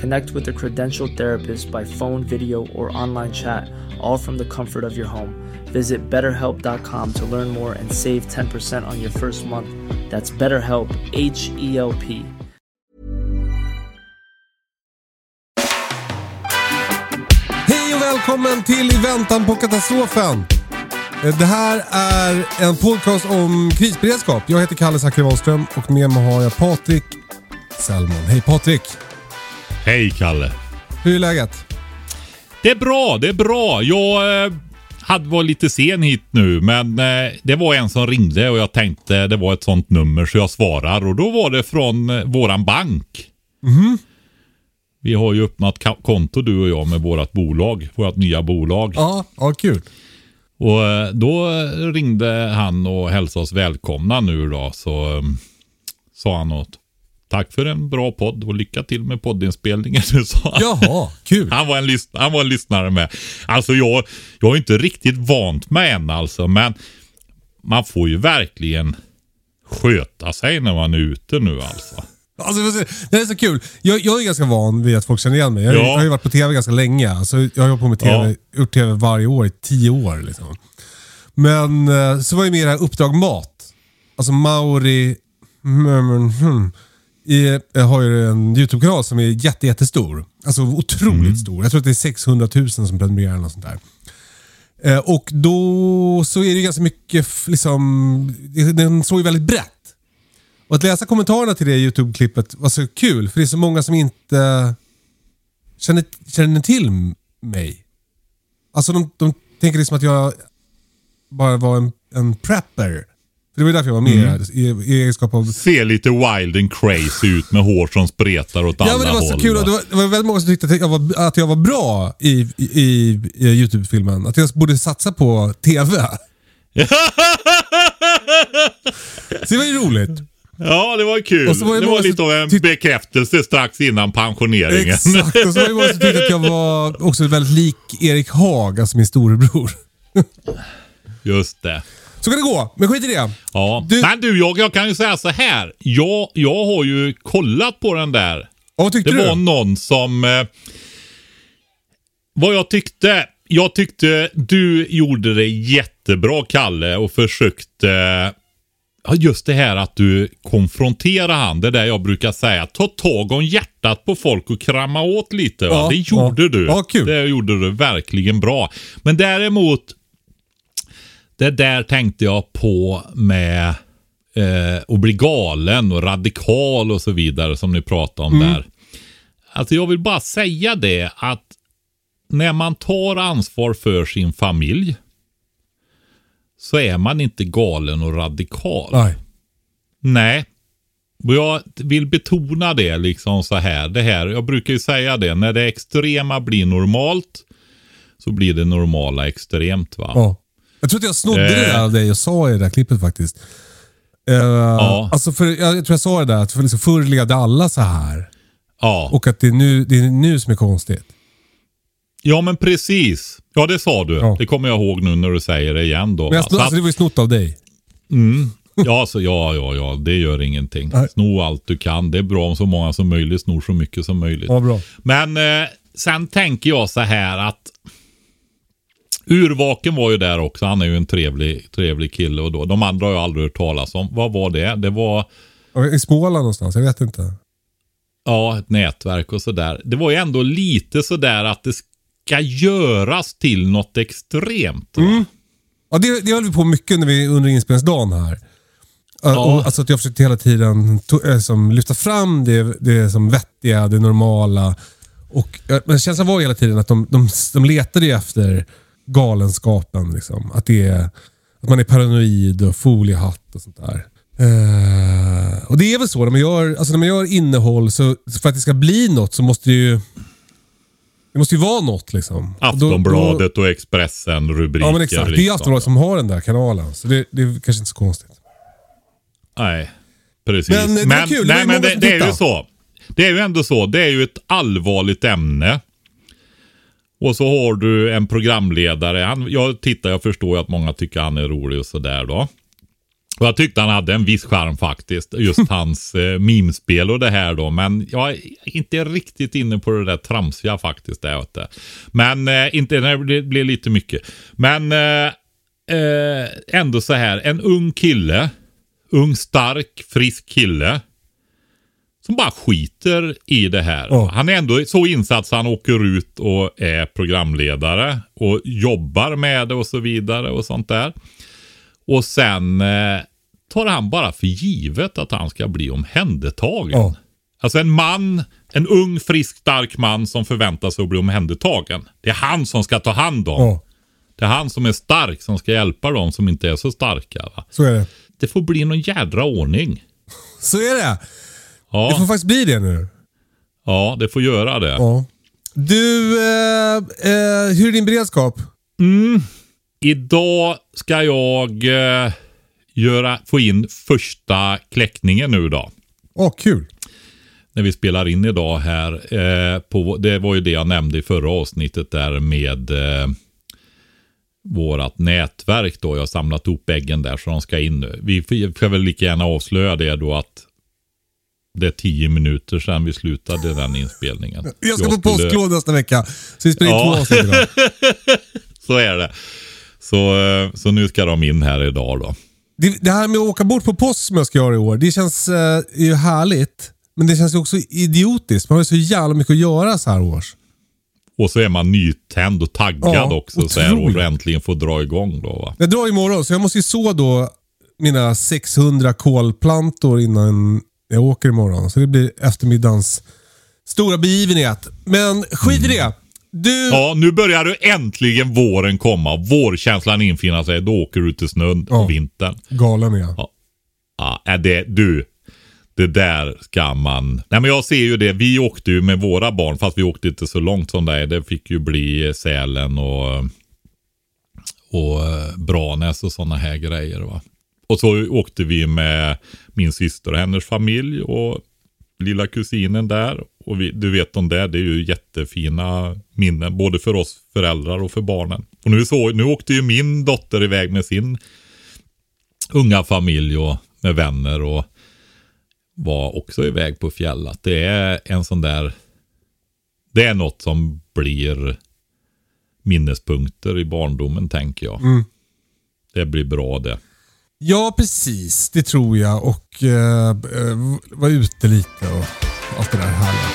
Connect with a credentialed therapist by phone, video, or online chat, all from the comfort of your home. Visit betterhelp.com to learn more and save 10% on your first month. That's BetterHelp, H E L P. Hej och välkommen till I väntan på katastrofen. Det här är en podcast om krisberedskap. Jag heter Kalle Zackari Wahlström och med mig har jag Patrik Salmon. Hej Patrik! Hej Kalle. Hur är läget? Det är bra, det är bra. Jag eh, hade var lite sen hit nu, men eh, det var en som ringde och jag tänkte det var ett sånt nummer så jag svarar och då var det från eh, våran bank. Vi har ju öppnat konto du och jag med vårat bolag, vårat nya bolag. Ja, ja kul. Och då ringde han och hälsade oss välkomna nu då. Så um, sa han något. Tack för en bra podd och lycka till med poddinspelningen. sa han. Jaha, kul. Han var, en lys- han var en lyssnare med. Alltså jag, jag är inte riktigt vant med än alltså, men man får ju verkligen sköta sig när man är ute nu alltså. Alltså, det är så- kul. Jag, jag är ganska van vid att folk känner igen mig. Jag, Ja. jag har ju varit på TV ganska länge. Alltså, jag har hållit på med TV, gjort TV varje år i tio år. Liksom. Men eh, så var jag med i det här Uppdrag Mat. Alltså Mauri mm, hmm, i, jag har ju en YouTube-kanal som är jätte, jättestor. Alltså otroligt stor. Jag tror att det är 600 000 som prenumererar eller något sånt där. Eh, och då så är det ganska mycket, liksom, den såg ju väldigt brett. Och att läsa kommentarerna till det YouTube-klippet var så kul, för det är så många som inte känner, känner till mig. Alltså de, de tänker liksom att jag bara var en, en prepper. För det var därför jag var med Mm. i, i egenskap av... Ser lite wild and crazy ut med hår som spretar åt alla Ja men det var så håll. kul det var, det var väldigt många som tyckte att jag var, att jag var bra i, i, i, i YouTube-filmen. Att jag borde satsa på TV. så det var ju roligt. Ja, det var kul. Och så var det var lite av en bekräftelse strax innan pensioneringen. Exakt, och så var det många som tyckte att jag var också väldigt lik Erik Haag, alltså min storebror. Just det. Så kan det gå, men skit i det. Ja. Du- Men du, jag, jag kan ju säga så här. Jag, jag har ju kollat på den där. Ja, vad tyckte Det du? var någon som... Eh, vad jag tyckte. Jag tyckte du gjorde det jättebra, Kalle, och försökte... Ja, just det här att du konfronterar han. Det där jag brukar säga. Ta tag om hjärtat på folk och krama åt lite. Ja, det gjorde ja. du. Ja, kul. Det gjorde du verkligen bra. Men däremot, det där tänkte jag på med eh, att bli galen och radikal och så vidare som ni pratade om där. Alltså jag vill bara säga det att när man tar ansvar för sin familj så är man inte galen och radikal. Nej. Nej. Och jag vill betona det liksom så här. Det här. Jag brukar ju säga det. När det extrema blir normalt så blir det normala extremt. va? Ja. Jag tror att jag snodde det Eh. där av dig och sa i det där klippet faktiskt. Uh, Alltså för, jag, tror jag sa det där att för liksom förr levde alla så här. Ja. Och att det är nu, det är nu som är konstigt. ja, men precis. Ja, det sa du. Ja. Det kommer jag ihåg nu när du säger det igen. Då, Men jag, alltså, att- det var ju snott av dig. Ja, så, ja, ja, ja, det gör ingenting. Nej. Sno allt du kan. Det är bra om så många som möjligt snor så mycket som möjligt. Ja, bra. Men eh, sen tänker jag så här att Urvaken var ju där också. Han är ju en trevlig, trevlig kille och då. De andra har jag aldrig hört talas om. Vad var det? Det var I Småland någonstans, jag vet inte. ja, ett nätverk och sådär. Det var ju ändå lite sådär att det ska göras till något extremt. Va? Ja, det, det höll vi på mycket när vi, under inspelningsdagen här. Och, alltså att jag försökte hela tiden to, som, lyfta fram det, det som vettiga, det normala. Och, men känslan var hela tiden att de, de, de letade efter galenskapen. Liksom. Att, det är, att man är paranoid och foliehatt och sånt där. Uh, och det är väl så, när man, gör, alltså när man gör innehåll, så för att det ska bli något så måste det ju det måste ju vara något liksom. Aftonbladet och Expressen rubriker. Ja men exakt. Liksom. Det är Aftonbladet som har den där kanalen. Så det, det är kanske inte så konstigt. Nej, precis. Men det men, kul. Det nej, ju men det, det är ju så. Det är ju ändå så. Det är ju ett allvarligt ämne. Och så har du en programledare. Han, jag tittar, jag förstår ju att många tycker han är rolig och sådär då. Och jag tyckte han hade en viss charm faktiskt. Just hans eh, mimspel och det här då. Men jag är inte riktigt inne på det där tramsiga faktiskt. Där, du. Men eh, inte, det blir lite mycket. Men eh, eh, ändå så här. En ung kille. Ung, stark, frisk kille. Som bara skiter i det här. Ja. Han är ändå så insatt så han åker ut och är programledare. Och jobbar med det och så vidare och sånt där. Och sen eh, tar han bara för givet att han ska bli omhändertagen. Ja. Alltså en man, en ung, frisk, stark man som förväntar sig att bli omhändertagen. Det är han som ska ta hand om. Ja, Det är han som är stark som ska hjälpa dem som inte är så starka. Va? så är det. Det får bli någon jädra ordning. Så är det. Ja, Det får faktiskt bli det nu. ja det får göra det. Ja. Du, eh, eh, hur är din beredskap? Idag ska jag eh, göra, få in första kläckningen nu då. Åh, kul. när vi spelar in idag här. Eh, på, det var ju det jag nämnde i förra avsnittet där med eh, vårat nätverk då. Jag har samlat ihop äggen där så de ska in nu. Vi får väl lika gärna avslöja det då att det är tio minuter sedan vi slutade den inspelningen. Jag ska på skulle- påsklov nästa vecka. Så vi spelar in Ja. två avsnitt idag. Så är det. Så, eh, så nu ska de in här idag då. Det, det här med att åka bort på påsk som jag ska göra i år, det känns eh, ju härligt. Men det känns ju också idiotiskt. Man har ju så jävla mycket att göra så här års. Och så är man nytänd och taggad Ja, också så här och otroligt. äntligen får dra igång då va. Jag drar imorgon, så jag måste ju så då mina 600 kolplantor innan jag åker imorgon. Så det blir eftermiddagens stora begivenhet. Men skit i det. Du, Ja, nu börjar du äntligen våren komma. Vårkänslan infinna sig. Då åker du till snön Ja. och vintern. galen är jag. Ja, är det, du. Det där ska man... Nej men jag ser ju det. Vi åkte ju med våra barn fast vi åkte inte så långt som det är. Det fick ju bli Sälen och, och eh, Branäs och sådana här grejer. Va? Och så åkte vi med min syster och hennes familj och lilla kusinen där. Och vi, du vet om det, det är ju jättefina minnen. Både för oss föräldrar och för barnen. Och nu, så, nu åkte ju min dotter iväg med sin unga familj och med vänner och var också iväg på fjället. Det är en sån där, det är något som blir minnespunkter i barndomen tänker jag. Det blir bra det. Ja, precis. Det tror jag. Och eh, eh, vara ute lite och allt det där härliga.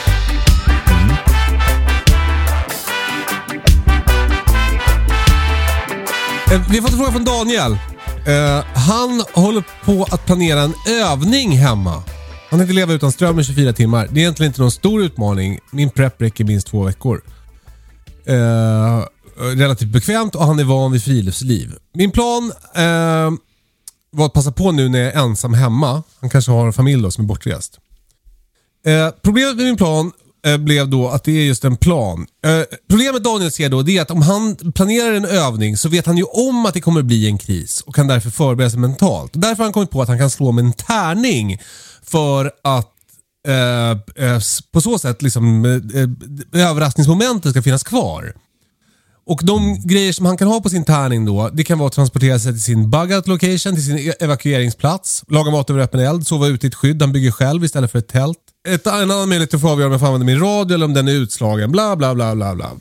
Mm. Eh, Vi har fått en fråga från Daniel. Eh, han håller på att planera en övning hemma. Han tänkte leva utan ström i 24 timmar. Det är egentligen inte någon stor utmaning. Min prep räcker minst två veckor. Eh, relativt bekvämt och han är van vid friluftsliv. Min plan eh, var att passa på nu när jag är ensam hemma. Han kanske har en familj då som är bortrest. Eh, problemet med min plan eh, blev då att det är just en plan. Eh, problemet Daniel ser då det är att om han planerar en övning så vet han ju om att det kommer bli en kris och kan därför förbereda sig mentalt. Därför har han kommit på att han kan slå med en tärning för att eh, eh, på så sätt liksom eh, eh överraskningsmomentet ska finnas kvar. Och de grejer som han kan ha på sin tärning då, det kan vara att transportera sig till sin bugout location, till sin e- evakueringsplats, laga mat över öppen eld, sova ute i ett skydd han bygger själv istället för ett tält. Ett, en annan möjlighet att få avgöra om jag får använda min radio eller om den är utslagen, bla bla bla bla bla.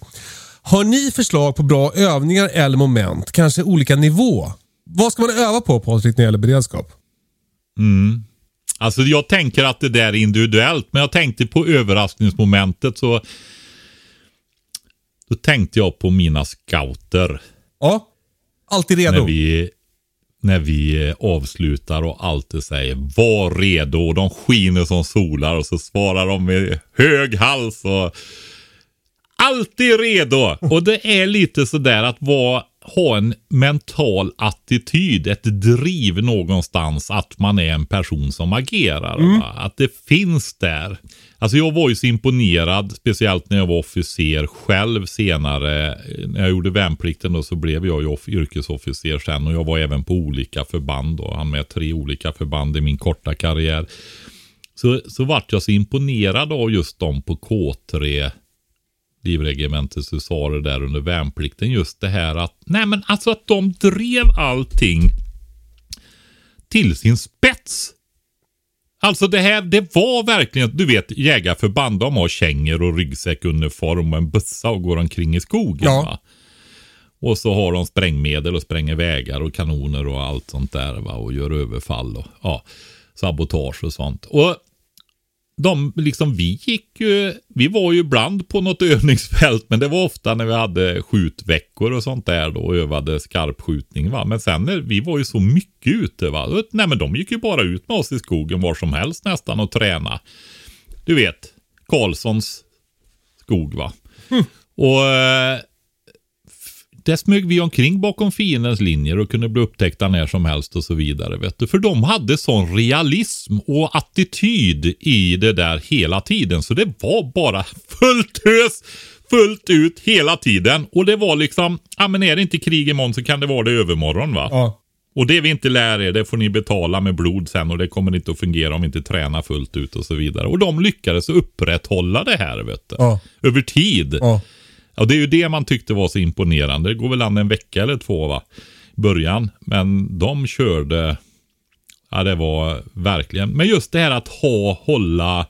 Har ni förslag på bra övningar eller moment, kanske olika nivå? Vad ska man öva på Patrik när det gäller beredskap? Mm. Alltså jag tänker att det där är individuellt, men jag tänkte på överraskningsmomentet så då tänkte jag på mina scouter. Ja, alltid När redo. vi, när vi avslutar och alltid säger var redo och de skiner som solar och så svarar de med hög hals och alltid redo. Och det är lite sådär att vara ha en mental attityd, ett driv någonstans att man är en person som agerar. Mm. Att det finns där. Alltså jag var ju så imponerad, speciellt när jag var officer själv senare. När jag gjorde värnplikten då så blev jag ju yrkesofficer sen och jag var även på olika förband och han med tre olika förband i min korta karriär. Så, så vart jag så imponerad av just dem på K3 livregementets husarer där under värnplikten. Just det här att, nej men alltså att de drev allting till sin spets. Alltså det här, det var verkligen, du vet jägarförband, de har kängor och ryggsäckuniform och en bössa och går omkring i skogen. Ja. Va? Och så har de sprängmedel och spränger vägar och kanoner och allt sånt där va? och gör överfall och ja, sabotage och sånt. Och de, liksom vi gick ju, vi var ju ibland på något övningsfält, men det var ofta när vi hade skjutveckor och sånt där då och övade skarpskjutning va. Men sen när vi var ju så mycket ute va. Nej men de gick ju bara ut med oss i skogen var som helst nästan och träna. Du vet, Karlssons skog va. Mm. Och eh, där smög vi omkring bakom fiendens linjer och kunde bli upptäckta när som helst och så vidare. Vet du. För de hade sån realism och attityd i det där hela tiden. Så det var bara fullt ös, fullt ut hela tiden. Och det var liksom, ja men är det inte krig imorgon så kan det vara det övermorgon va. Ja. Och det vi inte lär er, det får ni betala med blod sen och det kommer inte att fungera om vi inte tränar fullt ut och så vidare. Och de lyckades upprätthålla det här vet du. Ja. Över tid. Ja. Och det är ju det man tyckte var så imponerande. Det går väl an en vecka eller två va? I början. Men de körde. Ja det var verkligen. Men just det här att ha, hålla.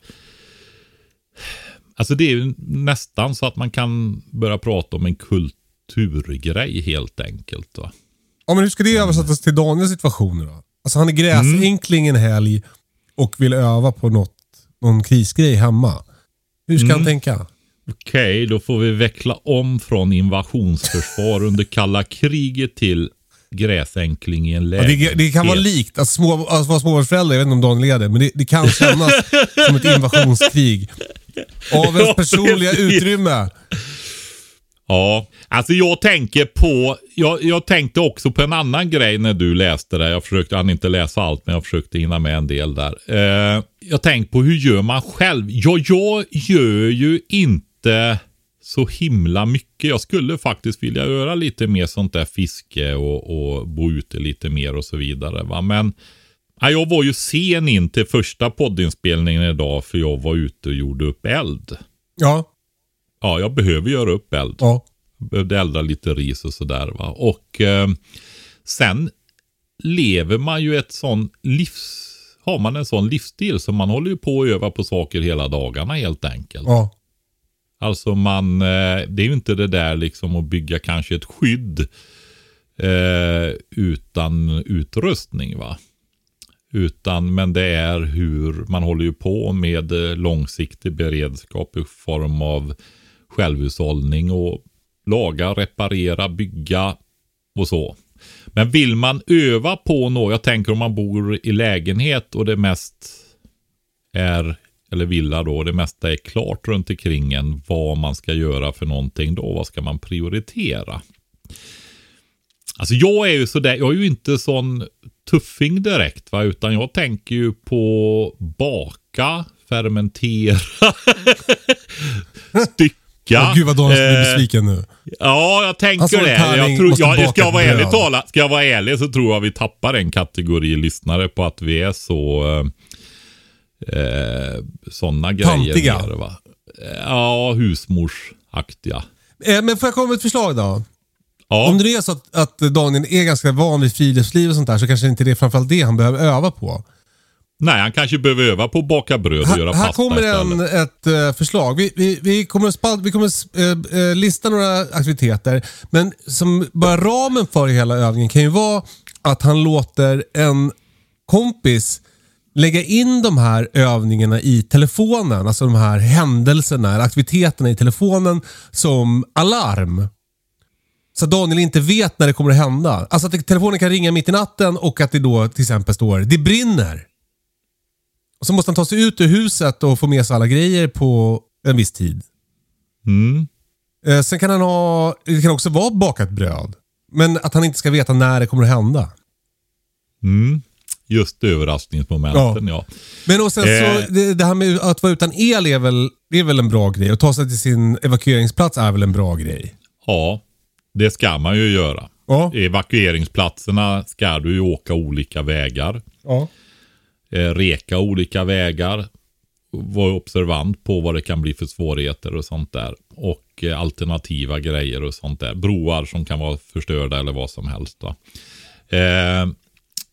Alltså det är ju nästan så att man kan börja prata om en kulturgrej helt enkelt. Va? Ja men hur ska det översättas till Daniels situation då? Alltså han är gräsänkling en helg och vill öva på något, någon krisgrej hemma. Hur ska mm. han tänka? Okej, okay, då får vi veckla om från invasionsförsvar under kalla kriget till gräsänkling i en lägenhet. Ja, det, det, kan vara likt att små, alltså vara småbarnsförälder, jag vet inte om Daniel är det, men det, det kan kännas som ett invasionskrig. Av ens personliga utrymme. Ja, alltså jag tänker på, jag, jag tänkte också på en annan grej när du läste det. Jag försökte, han inte läsa allt, men jag försökte hinna med en del där. Eh, jag tänkte på hur gör man själv? Ja, jag gör ju inte inte så himla mycket. Jag skulle faktiskt vilja göra lite mer sånt där fiske och, och bo ute lite mer och så vidare. Va? Men ja, jag var ju sen in till första poddinspelningen idag för jag var ute och gjorde upp eld. Ja. Ja, jag behöver göra upp eld. Ja. Jag behövde elda lite ris och sådär. Va? Och eh, sen lever man ju ett sån livs... Har man en sån livsstil så man håller ju på att öva på saker hela dagarna helt enkelt. Ja. Alltså man, eh, det är ju inte det där liksom att bygga kanske ett skydd eh, utan utrustning va. Utan, men det är hur man håller ju på med eh, långsiktig beredskap i form av självhushållning och laga, reparera, bygga och så. Men vill man öva på något, jag tänker om man bor i lägenhet och det mest är eller villa då, det mesta är klart runt omkring en. Vad man ska göra för någonting då, vad ska man prioritera? Alltså jag är ju sådär, jag är ju inte sån tuffing direkt va, utan jag tänker ju på baka, fermentera, stycka. Åh, gud vad Daniel blir eh, besviken nu. Ja, jag tänker det. Jag tror, jag, ska, jag vara ärlig tala, ska jag vara ärlig så tror jag vi tappar en kategori lyssnare på att vi är så eh, eh, sådana grejer. Mer, va? Ja, husmorsaktiga. Eh, men får jag komma med ett förslag då? Ja. Om det är så att, att Daniel är ganska van vid friluftsliv och sånt där så kanske inte det är framförallt det han behöver öva på. Nej, han kanske behöver öva på att baka bröd och ha, göra pasta Här kommer en, ett uh, förslag. Vi, vi, vi kommer, spalt, vi kommer uh, uh, lista några aktiviteter, men som bara ramen för hela övningen kan ju vara att han låter en kompis lägga in de här övningarna i telefonen, alltså de här händelserna, aktiviteterna i telefonen som alarm. Så att Daniel inte vet när det kommer att hända. Alltså att telefonen kan ringa mitt i natten och att det då till exempel står det brinner. Och så måste han ta sig ut ur huset och få med sig alla grejer på en viss tid. Mm. Eh, sen kan han ha, det kan också vara bakat bröd. Men att han inte ska veta när det kommer att hända. Mm. Just överraskningsmomenten ja. Men och sen Eh. så, det, det här med att vara utan el är väl, det är väl en bra grej. Att ta sig till sin evakueringsplats är väl en bra grej. Ja, det ska man ju göra. Ja. Evakueringsplatserna ska du ju åka olika vägar. ja. Eh, reka olika vägar. Vara observant på vad det kan bli för svårigheter och sånt där. Och eh, alternativa grejer och sånt där. Broar som kan vara förstörda eller vad som helst. Eh,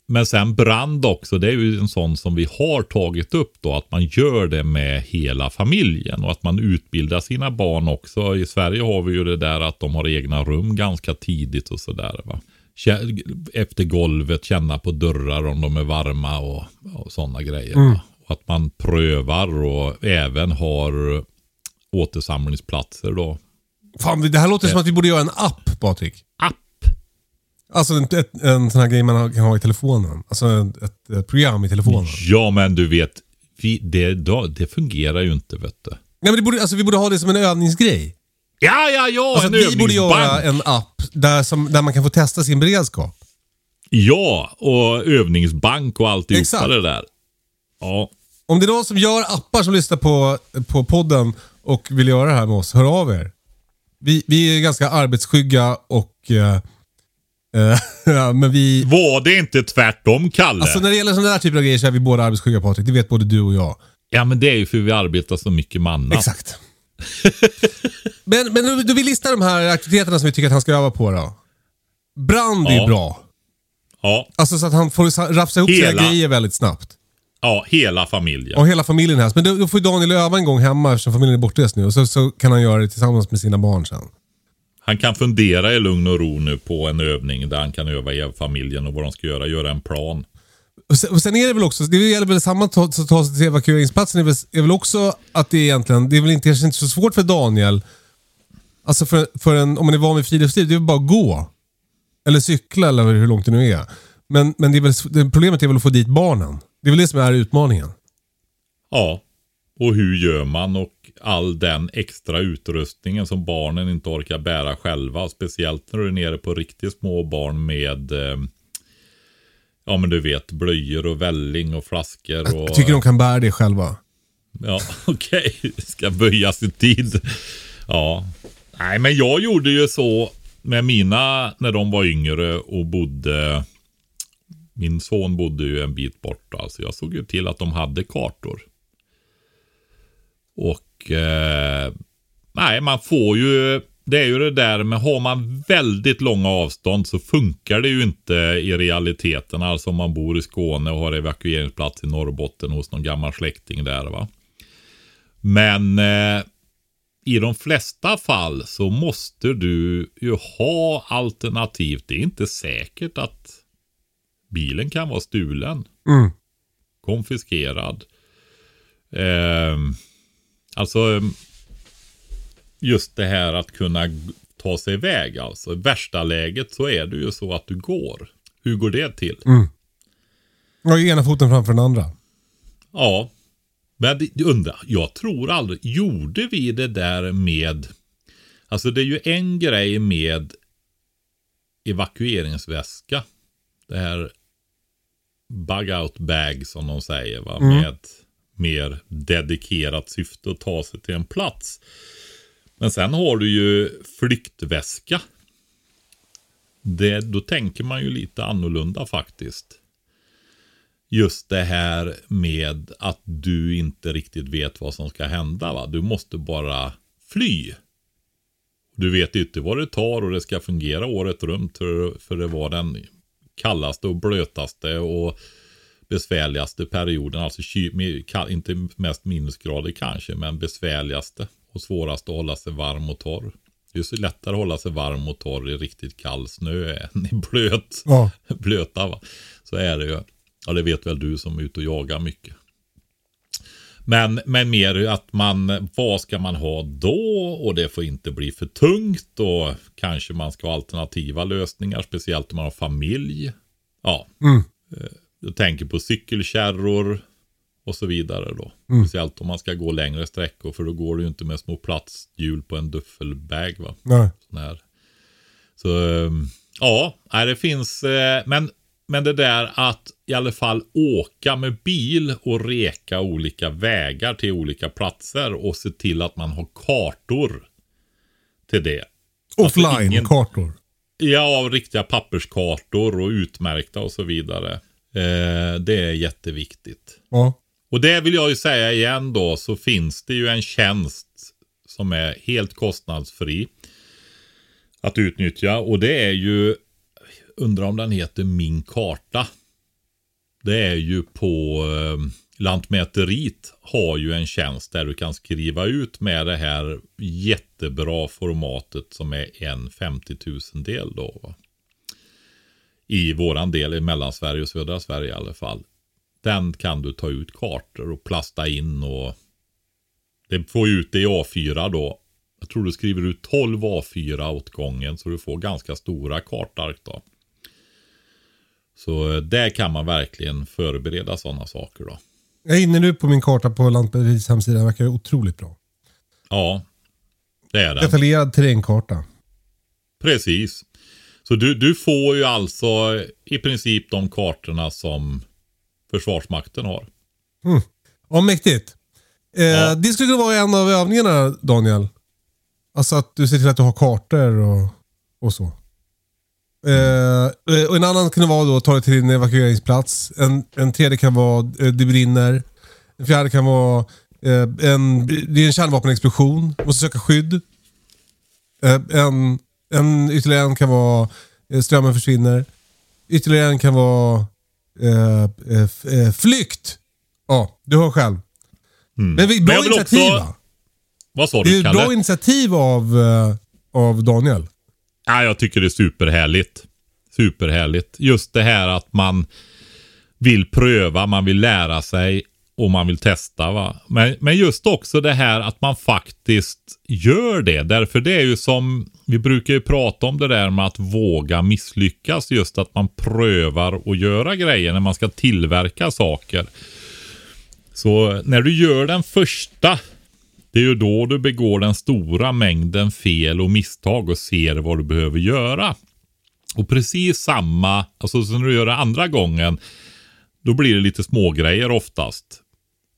men sen brand också, det är ju en sån som vi har tagit upp då. Att man gör det med hela familjen och att man utbildar sina barn också. I Sverige har vi ju det där att de har egna rum ganska tidigt och sådär. Efter golvet, känna på dörrar om de är varma och, och sådana grejer. va. Och att man prövar och även har återsamlingsplatser då. Fan, det här låter som att vi borde göra en app, Patrik. Alltså en, ett, en sån här grej man kan ha i telefonen. Alltså ett, ett program i telefonen. Ja, men du vet, vi, det, det fungerar ju inte vet du. Nej, men det borde, alltså, vi borde ha det som en övningsgrej. Ja, ja, ja, Alltså, en vi borde göra en app där, som, där man kan få testa sin beredskap. Ja, och övningsbank och alltihopa Exakt. det där. Ja, Om det är någon som gör appar som lyssnar på, på podden och vill göra det här med oss, hör av er. Vi, vi är ganska arbetsskygga och... eh, men vi... var det inte tvärtom, Kalle? Alltså när det gäller sådana där typer av grejer så är vi båda arbetsskygga Patrik. Det vet både du och jag. Ja, men det är ju för vi arbetar så mycket med annat. Exakt. men men du, vill lista de här aktiviteterna som vi tycker att han ska öva på då. Brand är Ja. bra. Ja, Alltså så att han får sa- rafsa ihop sina Hela. grejer väldigt snabbt. ja, hela familjen. Och hela familjen här. Men då, då får Daniel öva en gång hemma eftersom familjen är bortrest nu. Och så, så kan han göra det tillsammans med sina barn sen. Han kan fundera i lugn och ro nu på en övning där han kan öva i familjen och vad de ska göra. Göra en plan. Och sen, och sen är det väl också, det gäller väl samma ta, så ta sig till evakueringsplatsen, är väl, är väl också att det är egentligen, det är väl inte, kanske inte så svårt för Daniel. Alltså för, för en, om man är van vid friluftsliv, det är väl bara att gå. Eller cykla eller hur långt det nu är. Men, men det är väl, det, problemet är väl att få dit barnen. Det är väl det som är utmaningen. Ja, och hur gör man och all den extra utrustningen som barnen inte orkar bära själva. Speciellt när du är nere på riktigt små barn med eh, Ja men du vet blöjor och välling och flaskor och Jag tycker de kan bära det själva. Ja okej, det ska böjas i tid. Ja. Nej men jag gjorde ju så med mina när de var yngre och bodde Min son bodde ju en bit bort alltså jag såg ju till att de hade kartor. Och eh, nej, man får ju, det är ju det där med har man väldigt långa avstånd så funkar det ju inte i realiteten. Alltså om man bor i Skåne och har evakueringsplats i Norrbotten hos någon gammal släkting där va. Men eh, i de flesta fall så måste du ju ha alternativ. Det är inte säkert att bilen kan vara stulen Mm. konfiskerad. Eh, alltså eh, just det här att kunna ta sig iväg alltså. I värsta läget så är det ju så att du går. Hur går det till? Och ena foten framför den andra. Ja, men det- jag tror aldrig, gjorde vi det där med, alltså det är ju en grej med evakueringsväska. Det här bug out bag som de säger va, med ett mer dedikerat syfte att ta sig till en plats. Men sen har du ju flyktväska. Det, då tänker man ju lite annorlunda faktiskt just det här med att du inte riktigt vet vad som ska hända. Va? Du måste bara fly. Du vet inte vad det tar och det ska fungera året runt för, för det var den kallaste och blötaste och besvärligaste perioden. Alltså inte mest minusgrader kanske, men besvärligaste och svårast att hålla sig varm och torr. Det är så lättare att hålla sig varm och torr i riktigt kall snö än i blöt Ja. blöta. Va? Så är det ju. Ja, det vet väl du som är ute och jagar mycket. Men, men mer att man, vad ska man ha då? Och det får inte bli för tungt och kanske man ska ha alternativa lösningar, speciellt om man har familj. Ja, Mm. Jag tänker på cykelkärror och så vidare då. Mm. Speciellt om man ska gå längre sträckor för då går det ju inte med små platshjul på en duffelbag va. Nej. Sån här. Så ehm, ja, det finns, eh, men, men det där att i alla fall åka med bil och reka olika vägar till olika platser och se till att man har kartor till det. Alltså ingen- Offline-kartor. Ja, riktiga papperskartor och utmärkta och så vidare. Eh, det är jätteviktigt. Ja. Och det vill jag ju säga igen då, så finns det ju en tjänst som är helt kostnadsfri att utnyttja. Och det är ju, undrar om den heter Min karta. Det är ju på eh, Lantmäteriet har ju en tjänst där du kan skriva ut med det här jättebra formatet som är en 50 000 del då. Va? I våran del i Mellansverige och södra Sverige i alla fall. Den kan du ta ut kartor och plasta in och det får ju ut det i A4 då. Jag tror du skriver ut 12 A4 åt gången så du får ganska stora kartark då. Så eh, där kan man verkligen förbereda sådana saker då. Jag är inne nu på min karta på Lantmäteriets hemsida. Den verkar otroligt bra. Ja, det är den. Detaljerad terrängkarta. Precis. Så du, du får ju alltså i princip de kartorna som Försvarsmakten har. Ja, mäktigt. Eh, Ja. Det skulle kunna vara en av övningarna, Daniel. Alltså att du ser till att du har kartor och, och så. Eh, och en annan kan vara då att ta dig till din evakueringsplats. En, en tredje kan vara eh, det brinner. En fjärde kan vara eh, en, det är en kärnvapenexplosion. Måste söka skydd. Eh, en, en, ytterligare en kan vara eh, strömmen försvinner. Ytterligare en kan vara eh, eh, eh, flykt. Ja, du hör själv. Mm. Men vi, bra vill initiativ också- va? Vad sa Det är du ett Kalle? bra initiativ av, av Daniel. Ja, jag tycker det är superhärligt. Superhärligt. Just det här att man vill pröva, man vill lära sig och man vill testa. Va? Men, men just också det här att man faktiskt gör det. Därför det är ju som, vi brukar ju prata om det där med att våga misslyckas. Just att man prövar att göra grejer när man ska tillverka saker. Så när du gör den första, det är ju då du begår den stora mängden fel och misstag och ser vad du behöver göra. Och precis samma, alltså som när du gör det andra gången, då blir det lite smågrejer oftast.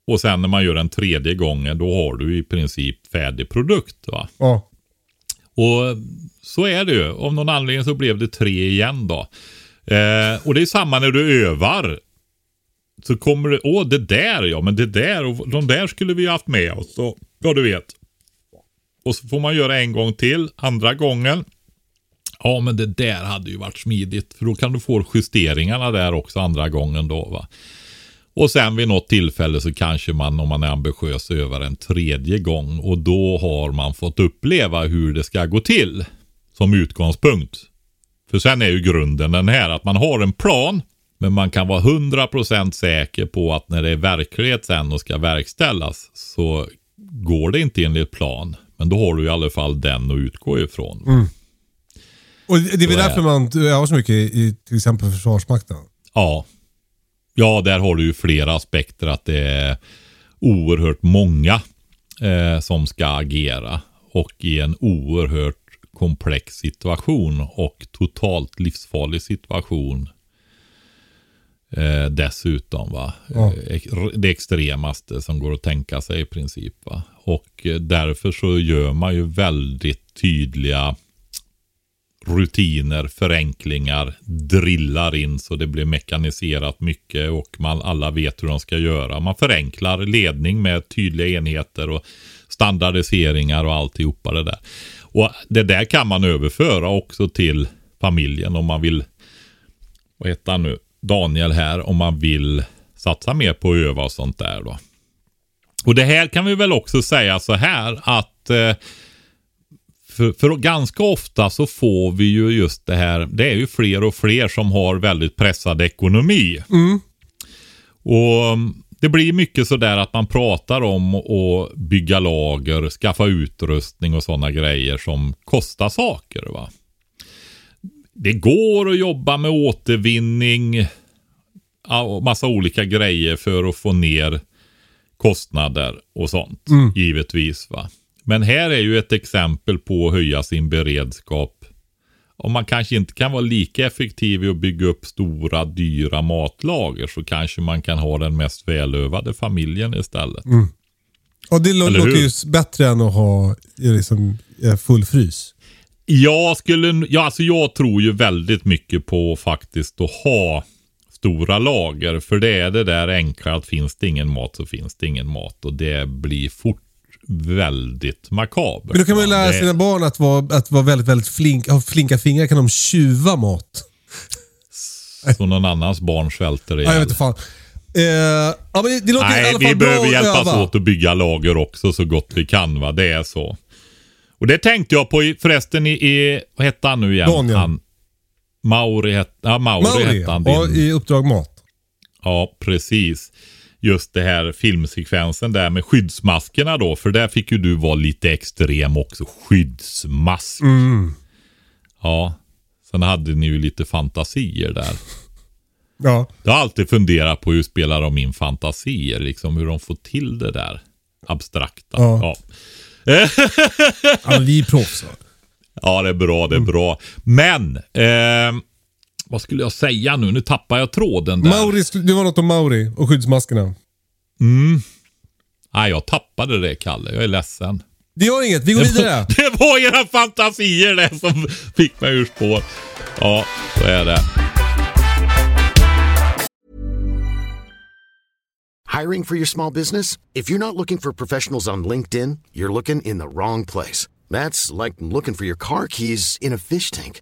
Och sen när man gör den tredje gången, då har du i princip färdig produkt. va. Ja. Och så är det ju. Av någon anledning så blev det tre igen då. Eh, och det är samma när du övar. Så kommer det, åh det där ja, men det där och de där skulle vi ju haft med oss. Och, ja du vet. Och så får man göra en gång till, andra gången. Ja men det där hade ju varit smidigt. För då kan du få justeringarna där också andra gången då va. Och sen vid något tillfälle så kanske man, om man är ambitiös, övar en tredje gång. Och då har man fått uppleva hur det ska gå till. Som utgångspunkt. För sen är ju grunden den här att man har en plan. Men man kan vara 100% säker på att när det är verklighet sen och ska verkställas. Så går det inte enligt plan. Men då har du i alla fall den att utgå ifrån. Och det är väl därför man övar så mycket i till exempel Försvarsmakten. Ja. Ja, där har du ju flera aspekter. Att det är oerhört många eh, som ska agera. Och i en oerhört komplex situation och totalt livsfarlig situation. Eh, dessutom va. Ja. Eh, Det extremaste som går att tänka sig i princip va. Och eh, därför så gör man ju väldigt tydliga rutiner, förenklingar, drillar in så det blir mekaniserat mycket och man alla vet hur de ska göra. Man förenklar ledning med tydliga enheter och standardiseringar och alltihopa det där. Och det där kan man överföra också till familjen om man vill, vad heter han nu, Daniel här, om man vill satsa mer på att öva och sånt där då. Och det här kan vi väl också säga så här att eh, för, för ganska ofta så får vi ju just det här, det är ju fler och fler som har väldigt pressad ekonomi. Och det blir mycket sådär att man pratar om att bygga lager, skaffa utrustning och sådana grejer som kostar saker. va. Det går att jobba med återvinning och massa olika grejer för att få ner kostnader och sånt. Givetvis. va. Men här är ju ett exempel på att höja sin beredskap om man kanske inte kan vara lika effektiv i att bygga upp stora dyra matlager så kanske man kan ha den mest välövade familjen istället. Och det Eller låter hur? ju bättre än att ha eh, liksom, eh, full frys. Jag skulle, ja, alltså jag tror ju väldigt mycket på faktiskt att ha stora lager. För det är det där enkla att finns det ingen mat så finns det ingen mat. Och det blir fort väldigt makabert. Men då kan man ju lära sina barn att vara, att vara väldigt, väldigt flink, ha flinka fingrar. Kan de tjuva mat? Så någon annans barn svälter Ja, jag ihjäl. vet fan. Eh, ja, men det, låter i Nej, alla vi fall bra behöver hjälpas öva. åt att bygga lager också så gott vi kan. va. Det är så. Och det tänkte jag på i, förresten i, i vad hette han nu igen? Daniel. Han, Mauri, het, ja, Mauri, Mauri, hette han. Din, i Uppdrag Mat. ja, precis. Just det här filmsekvensen där med skyddsmaskerna då. För där fick ju du vara lite extrem också. Skyddsmask. Mm. Ja. Sen hade ni ju lite fantasier där. Ja. Jag har alltid funderat på hur spelar de in fantasier, liksom hur de får till det där abstrakta. Ja. Ja, ja vi är proffs. ja det är bra, det är bra. Men, eh, vad skulle jag säga nu? Nu tappar jag tråden där. Mauri, det var något om Mauri och skyddsmaskerna. Nej, jag tappade det Kalle. Jag är ledsen. Det gör inget, vi går vidare. Det var era fantasier det som fick mig ur spår. Ja, så är det. Hiring for your small business? If you're not looking for professionals on LinkedIn, you're looking in the wrong place. That's like looking for your car keys in a fish tank.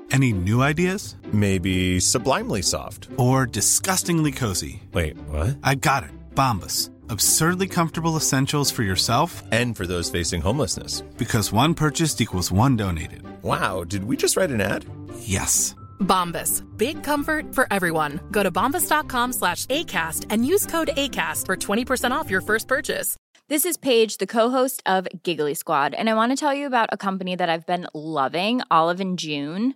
Any new ideas? Maybe sublimely soft. Or disgustingly cozy? Wait, what? I got it. Bombas. Absurdly comfortable essentials for yourself And for those facing homelessness. because one purchased equals one donated. Wow, did we just write an ad? Yes. Bombas. Big comfort for everyone. Go to bombas.com slash ACAST and use code ACAST for 20% off your first purchase. This is Paige, the co-host of Giggly Squad, and I want to tell you about a company that I've been loving, Olive and June.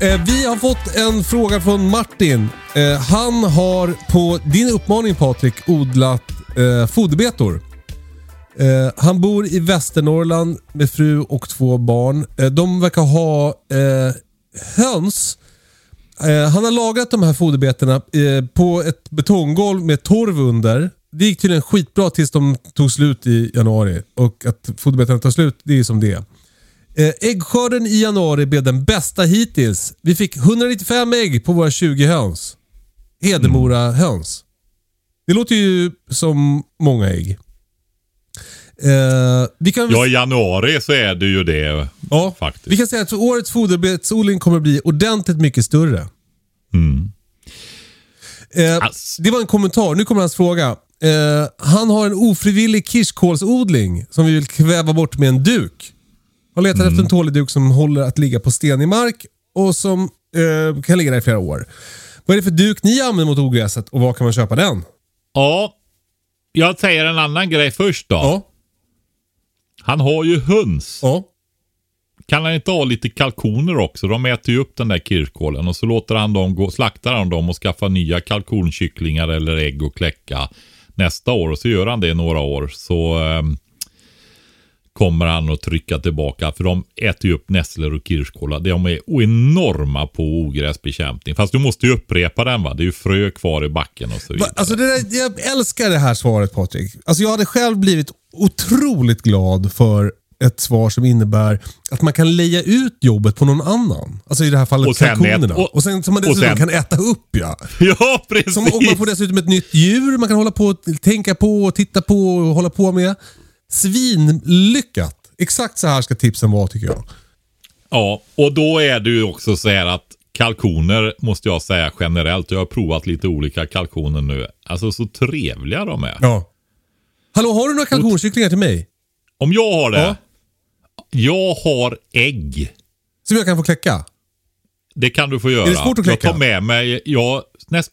Eh, vi har fått en fråga från Martin. Eh, han har på din uppmaning Patrik odlat eh, foderbetor. Han bor i Västernorrland med fru och två barn. De verkar ha höns. Han har lagrat de här foderbetorna på ett betonggolv med torv under. Det gick tydligen skitbra tills de tog slut i januari. Och att foderbetorna tar slut, det är som det är. Eh, äggskörden i januari blev den bästa hittills. Vi fick 195 ägg på våra 20 höns. Hedemora höns. Det låter ju som många ägg. Eh, vi kan Ja, i januari så är det ju det ja, faktiskt. Vi kan säga att årets foderbetsodling kommer bli ordentligt mycket större. Eh, Ass. det var en kommentar. Nu kommer hans fråga. Eh, han har en ofrivillig kirskålsodling som vi vill kväva bort med en duk. Har letat efter en tålig duk som håller att ligga på stenig mark och som eh, kan ligga där i flera år. Vad är det för duk ni använder mot ogräset och var kan man köpa den? Ja, jag säger en annan grej först då. Ja. Han har ju höns. Ja. Kan han inte ha lite kalkoner också? De äter ju upp den där kirskålen och så låter han dem gå, slaktar han dem och skaffa nya kalkonkycklingar eller ägg och kläcka nästa år. Och så gör han det i några år. Så ehm, kommer han att trycka tillbaka. För de äter ju upp nässlor och kirskålar. De är enorma på ogräsbekämpning. Fast du måste ju upprepa den va? Det är ju frö kvar i backen och så vidare. Alltså där, jag älskar det här svaret Patrik. Alltså jag hade själv blivit otroligt glad för ett svar som innebär att man kan leja ut jobbet på någon annan. Alltså i det här fallet Och och- och sen som man dessutom sen- kan äta upp ja. Ja, precis. Som, och man får dessutom ett nytt djur man kan hålla på och tänka på, och titta på och hålla på med. Svinlyckat! Exakt så här ska tipsen vara tycker jag. Ja, och då är det ju också så här att kalkoner måste jag säga generellt. Jag har provat lite olika kalkoner nu. Alltså så trevliga de är. Ja. Hallå, har du några kalkonkycklingar till mig? Om jag har det. Ja. Jag har ägg. Som jag kan få kläcka? Det kan du få göra. Är det svårt att jag kläcka? tar med mig, jag,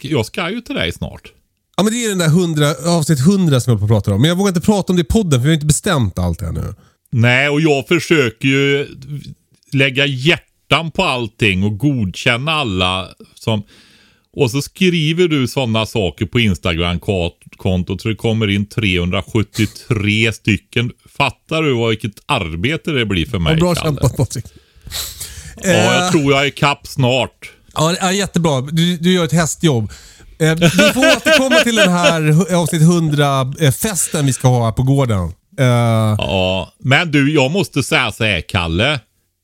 jag ska ju till dig snart. Ja men det är den där 100, avsnitt 100 som jag på att prata om. Men jag vågar inte prata om det i podden för vi har inte bestämt allt ännu. Nej, och jag försöker ju lägga hjärtan på allting och godkänna alla som... Och så skriver du sådana saker på Instagram-kontot så det kommer in 373 stycken. Fattar du vad vilket arbete det blir för mig, Ja, bra Kalle? kämpat Patrik. Ja, jag tror jag är kapp snart. Ja, jättebra. Du, du gör ett hästjobb. Eh, Du får återkomma till den här avsnitt 100-festen vi ska ha här på gården. Eh, Ja, men du, jag måste säga så här, Kalle.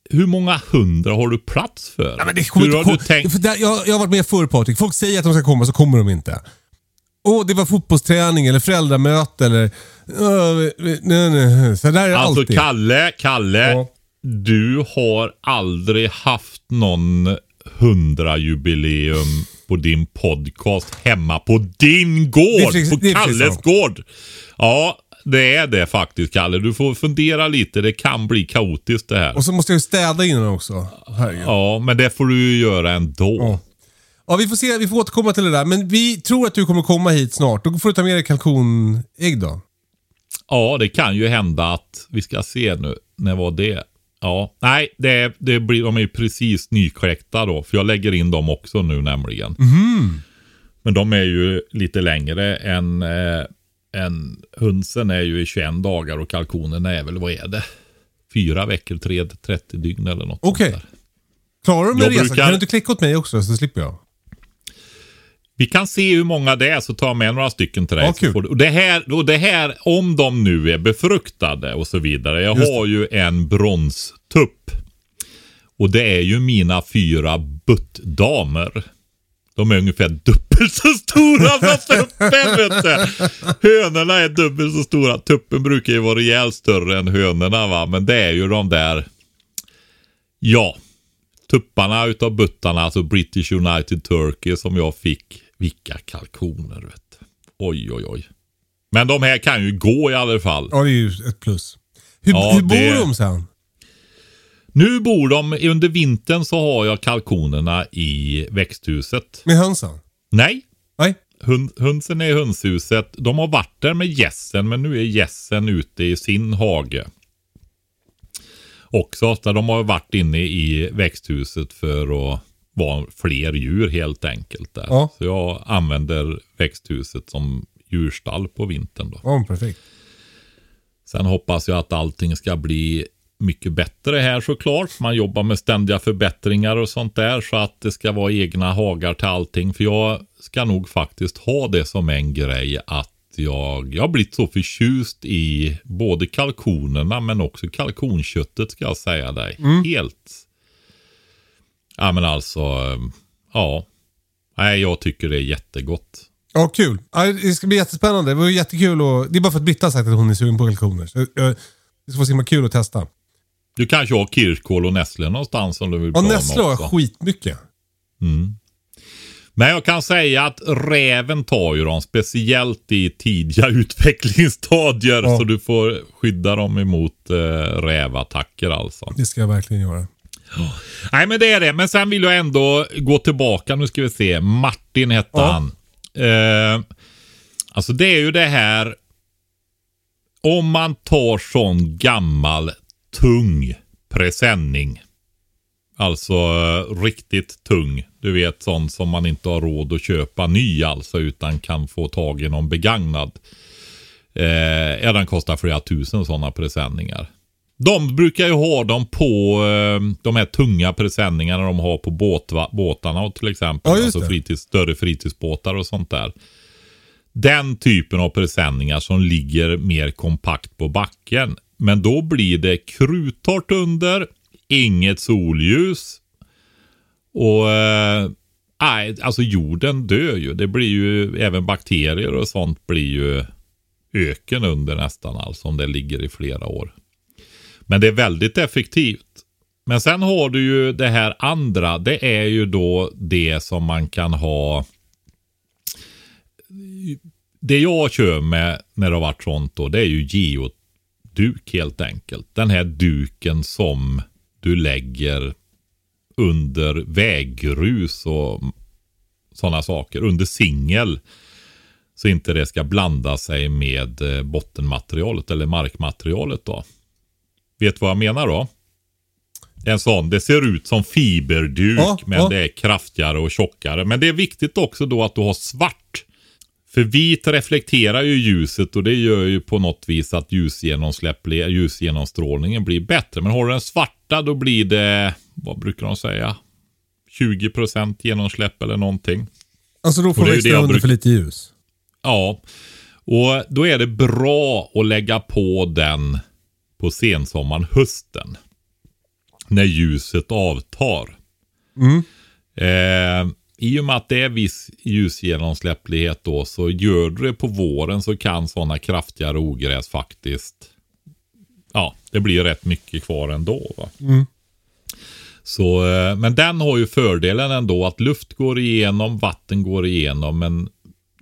Hur många hundra har du plats för? Nej, men det kommer Hur inte har du tänkt? för där, jag, jag har varit med förr Patrik. Folk säger att de ska komma så kommer de inte. Åh, det var fotbollsträning eller föräldramöte eller... Uh, nej, nej. Så där är det Alltså alltid. Kalle, Kalle. Ja. Du har aldrig haft någon hundrajubileum på din podcast hemma på din gård. Precis- på Kalles gård. Ja, det är det faktiskt Kalle. Du får fundera lite. Det kan bli kaotiskt det här. Och så måste jag ju städa innan också. Herregud. Ja, men det får du ju göra ändå. Ja. Ja, vi får se. Vi får återkomma till det där. Men vi tror att du kommer komma hit snart. Då får du ta med dig kalkonägg då. Ja, det kan ju hända att vi ska se nu. När var det? Ja, nej, det, det blir, de är ju precis nykläckta då. För jag lägger in dem också nu nämligen. Men de är ju lite längre än, eh, än hönsen är ju i 21 dagar och kalkonen är väl, vad är det? Fyra veckor, tre, 30 dygn eller något Okej. där. Klarar du med resan? brukar- Kan du inte klicka åt mig också så slipper jag? Vi kan se hur många det är så tar jag med några stycken till dig. Du, och, det här, och det här, om de nu är befruktade och så vidare. Jag Just har ju en bronstupp. Och det är ju mina fyra buttdamer. De är ungefär dubbelt så stora som tuppen vet du. Hönorna är dubbelt så stora. Tuppen brukar ju vara rejält större än hönorna va. Men det är ju de där. Ja. Tupparna utav buttarna, alltså British United Turkey som jag fick. Vilka kalkoner vet du. Oj oj oj. Men de här kan ju gå i alla fall. Ja, det är ju ett plus. Hur, Ja, hur bor det- de sen? Nu bor de, under vintern så har jag kalkonerna i växthuset. Med hönsen? Nej, Nej? hund, hönsen är i hönshuset. De har varit där med gässen men nu är gässen ute i sin hage. Också, där de har varit inne i växthuset för att vara fler djur helt enkelt. Där. Ja. Så jag använder växthuset som djurstall på vintern. Då. Ja, perfekt. Sen hoppas jag att allting ska bli mycket bättre här såklart. Man jobbar med ständiga förbättringar och sånt där så att det ska vara egna hagar till allting. För jag ska nog faktiskt ha det som en grej att jag, jag har blivit så förtjust i både kalkonerna men också kalkonköttet ska jag säga dig. Helt. Ja men alltså, ehm, ja. Nej jag tycker det är jättegott. Ja, kul. Det ska bli jättespännande. Det var jättekul och, Det är bara för att Britta har sagt att hon är sugen på kalkoner. Så, det ska vara så himla kul att testa. Du kanske har kirskål och nässlor någonstans om du vill Ja, nässlor har jag skitmycket. Men jag kan säga att räven tar ju dem, speciellt i tidiga utvecklingsstadier. Ja. Så du får skydda dem emot eh, rävattacker alltså. Det ska jag verkligen göra. Nej men det är det. Men sen vill jag ändå gå tillbaka. Nu ska vi se. Martin hette Ja. han. Eh, Alltså det är ju det här. Om man tar sån gammal tung presenning. Alltså eh, riktigt tung. Du vet sån som man inte har råd att köpa ny alltså utan kan få tag i någon begagnad. Eh, ja, den kostar flera tusen sådana presenningar. De brukar ju ha dem på eh, de här tunga presenningarna de har på båtva, båtarna och till exempel. Ja, alltså fritids, större fritidsbåtar och sånt där. Den typen av presenningar som ligger mer kompakt på backen. Men då blir det kruttorrt under, inget solljus. Och eh, nej, alltså jorden dör ju. Det blir ju, även bakterier och sånt blir ju öken under nästan alltså om det ligger i flera år. Men det är väldigt effektivt. Men sen har du ju det här andra. Det är ju då det som man kan ha. Det jag kör med när det har varit sånt då. Det är ju geoduk helt enkelt. Den här duken som du lägger under väggrus och sådana saker. Under singel. Så inte det ska blanda sig med eh, bottenmaterialet eller markmaterialet då. Vet vad jag menar då? En sån, det ser ut som fiberduk Ja, men ja. det är kraftigare och tjockare. Men det är viktigt också då att du har svart. För vit reflekterar ju ljuset och det gör ju på något vis att ljusgenomstrålningen blir bättre. Men har du den svarta då blir det, vad brukar de säga? 20% genomsläpp eller någonting. Alltså då får det extra under för lite ljus. Ja, och då är det bra att lägga på den på sensommaren, hösten. När ljuset avtar. Mm. Eh, I och med att det är viss ljusgenomsläpplighet då så gör du det på våren så kan sådana kraftigare ogräs faktiskt Ja, det blir rätt mycket kvar ändå. Va? Mm. Så, eh, men den har ju fördelen ändå att luft går igenom, vatten går igenom men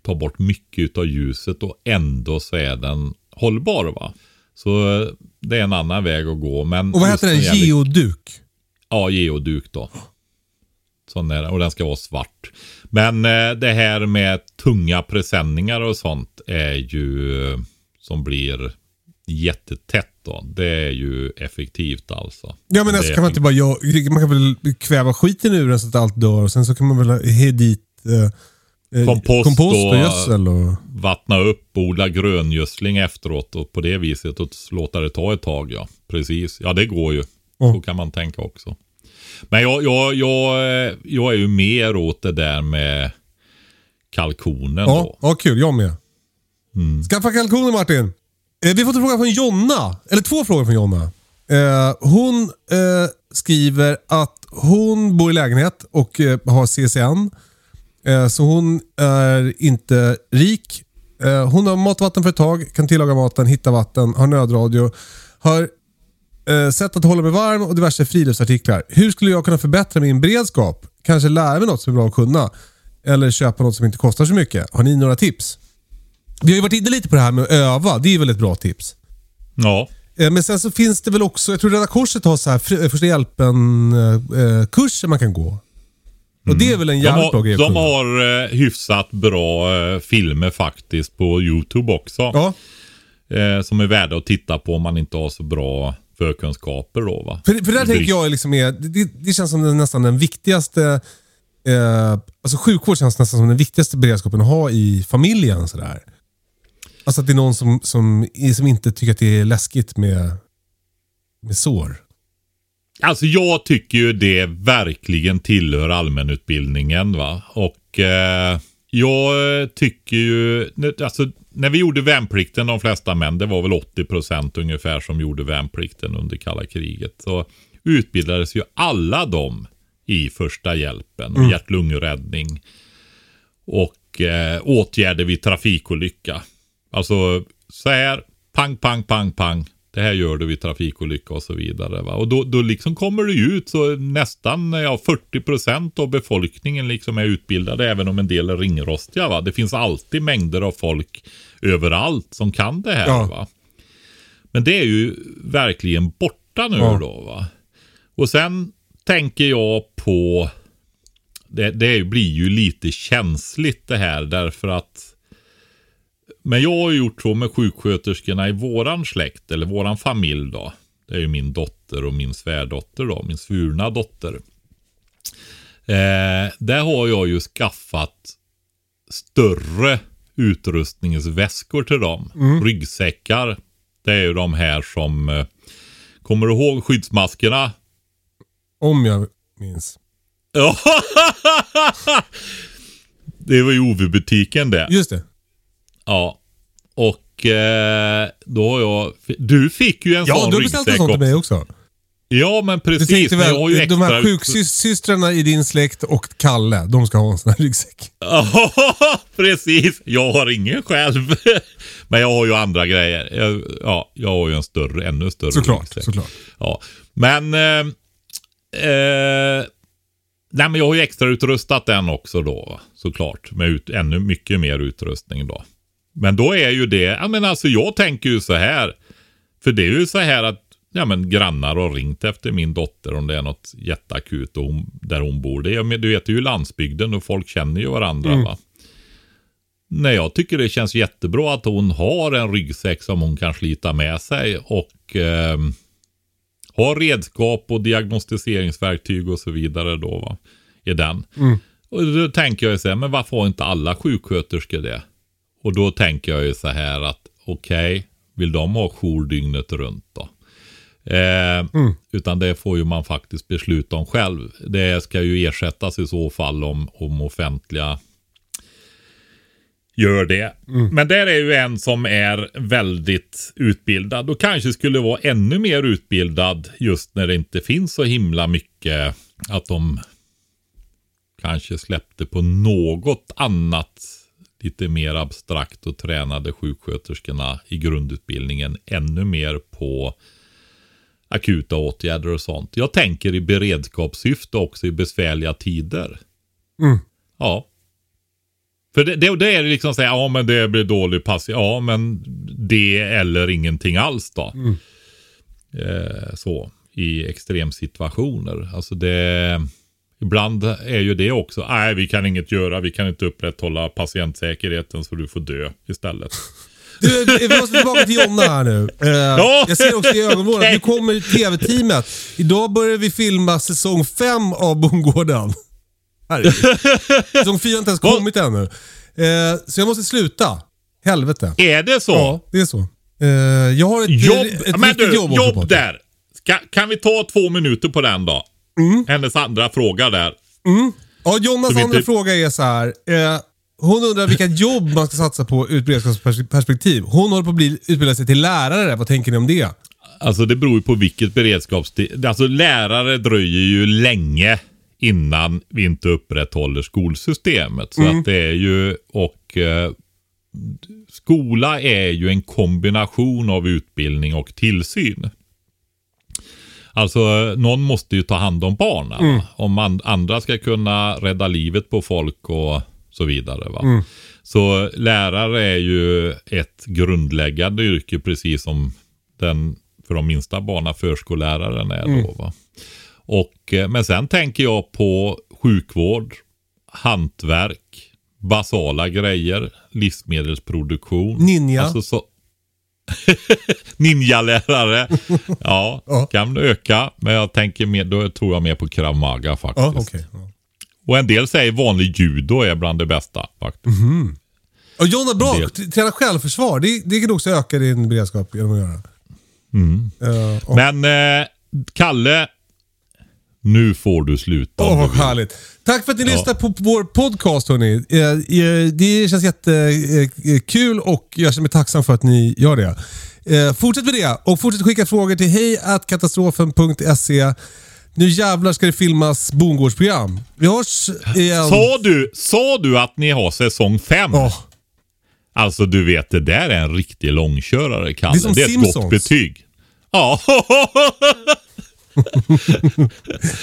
tar bort mycket av ljuset och ändå så är den hållbar. va. Så eh, det är en annan väg att gå. Men Och vad heter den? Geoduk? Ja, geoduk då. Sån är, och den ska vara svart. Men eh, det här med tunga presenningar och sånt är ju eh, som blir jättetätt då. Det är ju effektivt alltså. Ja men alltså kan man inte bara göra, man kan väl kväva skiten ur den så att allt dör och sen så kan man väl ha dit eh, Kompost kompost och och- gödsel och... vattna upp, odla gröngödsling efteråt och på det viset och låta det ta ett tag. Ja, precis. Ja, det går ju. Ja. Så kan man tänka också. Men jag, jag, jag, eh, jag är ju mer åt det där med kalkonen Ja, då. ja, kul. Jag med. Mm. Skaffa kalkoner Martin. Eh, vi har fått en fråga från Jonna. Eller två frågor från Jonna. Eh, hon eh, skriver att hon bor i lägenhet och eh, har CSN. Eh, så hon är inte rik. Eh, hon har mat och vattenföretag, kan tillaga maten, hitta vatten, har nödradio. Har eh, sätt att hålla mig varm och diverse friluftsartiklar. Hur skulle jag kunna förbättra min beredskap? Kanske lära mig något som är bra att kunna. Eller köpa något som inte kostar så mycket. Har ni några tips? Vi har ju varit inne lite på det här med att öva. Det är väl ett bra tips. Ja, Men sen så finns det väl också, jag tror Röda Korset har så här första hjälpen-kurser man kan gå. Och det är väl en jävligt bra har, grej de har eh, hyfsat bra eh, filmer faktiskt på YouTube också. Ja, Eh, som är värda att titta på om man inte har så bra förkunskaper då va. för, för där tänker jag liksom är, det, det känns som den, nästan den viktigaste, eh, alltså sjukvård känns nästan som den viktigaste beredskapen att ha i familjen. Sådär. Alltså att det är någon som, som, som inte tycker att det är läskigt med, med sår. Alltså jag tycker ju det verkligen tillhör allmänutbildningen va. Och eh, jag tycker ju, alltså när vi gjorde värnplikten, de flesta män, det var väl 80% ungefär som gjorde värnplikten under kalla kriget. Så utbildades ju alla de i första hjälpen, och hjärt-lungräddning och eh, åtgärder vid trafikolycka. Alltså så här, pang, pang, pang, pang. Det här gör du vid trafikolycka och så vidare. Va? Och då, då liksom kommer det ut så nästan ja, 40% av befolkningen liksom är utbildade även om en del är ringrostiga. Va? Det finns alltid mängder av folk överallt som kan det här. Ja. Va? Men det är ju verkligen borta nu Ja. då. Va? Och sen tänker jag på det, det blir ju lite känsligt det här därför att men jag har gjort så med sjuksköterskorna i våran släkt, eller våran familj då. Det är ju min dotter och min svärdotter då, min svurna dotter. Eh, där har jag ju skaffat större utrustningsväskor till dem. Ryggsäckar. Det är ju de här som, eh, kommer du ihåg skyddsmaskerna? Om jag minns. Ja. det var ju OV-butiken det. Just det. Ja. Och eh, då har jag... Du fick ju en Ja, sån du har beställt en ryggsäck sån till mig också. också. Ja, men Du precis. tänkte men väl, jag har ju de extra här sjuksystrarna i din släkt och Kalle, de ska ha en sån här ryggsäck. Ja, precis. Jag har ingen själv. Men jag har ju andra grejer. Jag, ja, jag har ju en större, ännu större Såklart, ryggsäck. såklart. Ja, men... Eh, eh, nej, men jag har ju extra utrustat den också då. Såklart. Med ut, ännu mycket mer utrustning då. Men då är ju det, ja men alltså jag tänker ju så här. För det är ju så här att ja, men grannar har ringt efter min dotter om det är något jätteakut och hon, där hon bor. Det är, du vet, det är ju landsbygden och folk känner ju varandra. Va? Nej, jag tycker det känns jättebra att hon har en ryggsäck som hon kan slita med sig och eh, har redskap och diagnostiseringsverktyg och så vidare då. Va? I den. Och då tänker jag ju så här, men varför har inte alla sjuksköterskor det? Och då tänker jag ju så här att okej, vill de ha jour dygnet runt då? Eh, Utan det får ju man faktiskt besluta om själv. Det ska ju ersättas i så fall om, om offentliga gör det. Men där är ju en som är väldigt utbildad och kanske skulle vara ännu mer utbildad just när det inte finns så himla mycket att de kanske släppte på något annat lite mer abstrakt och tränade sjuksköterskorna i grundutbildningen ännu mer på akuta åtgärder och sånt. Jag tänker i beredskapssyfte också i besvärliga tider. Ja. För det, det, det är liksom så här, ja men det blir dålig pass. Ja men det eller ingenting alls då. Eh, så i extremsituationer. Alltså det, ibland är ju det också, nej vi kan inget göra, vi kan inte upprätthålla patientsäkerheten så du får dö istället. Du, vi måste tillbaka till Jonna här nu. Eh, jag ser också i ögonvrån att nu kommer tv-teamet. Idag börjar vi filma säsong 5 av Bondgården. Säsong 4 har inte ens kommit ännu. Eh, så jag måste sluta. Helvete. Är det så? Ja, det är så. Eh, jag har ett, Jobb, ett men riktigt du, jobb också jobb där. Ska, kan vi ta två minuter på den då? Mm. Hennes andra fråga där. Ja, Jonas andra inte- fråga är så här. Eh, hon undrar vilka jobb man ska satsa på ur ett beredskapsperspektiv. Hon håller på att bli, utbilda sig till lärare. Vad tänker ni om det? Alltså det beror ju på vilket beredskaps... Alltså lärare dröjer ju länge innan vi inte upprätthåller skolsystemet. Så att det är ju, och eh, skola är ju en kombination av utbildning och tillsyn. Alltså någon måste ju ta hand om barnen. va? Om man, andra ska kunna rädda livet på folk och så vidare. Va? Så lärare är ju ett grundläggande yrke precis som den för de minsta barnen förskolläraren är då. Va? Och, eh, men sen tänker jag på sjukvård, hantverk, basala grejer, livsmedelsproduktion. Ninja. Alltså så, Ninjalärare. Ja, Ja. kan öka. Men jag tänker mer, då tror jag mer på krav maga faktiskt. Ja, okej. Ja. Och en del säger vanlig judo är bland det bästa faktiskt. Och Jonna, bra. Träna självförsvar. Det, det kan också öka din beredskap genom att göra. Mm. Eh, och- Men eh, Kalle, nu får du sluta. Åh, vad härligt. Tack för att ni Ja. lyssnar på vår podcast hörni. Eh, eh, Det känns jättekul och jag känner mig tacksam för att ni gör det. Eh, Fortsätt med det och fortsätt skicka frågor till hejkatastrofen.se. Nu jävlar ska det filmas bondgårdsprogram. Vi hörs igen. Sa du, sa du att ni har säsong fem? Ja. Alltså du vet, det där är en riktig långkörare Kalle. Det är som ett Simpsons. gott betyg. Ja.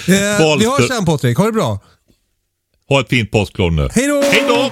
Eh, vi hörs sen Patrik. Ha det bra. ha ett fint påsklov nu. Hej då! Hej då!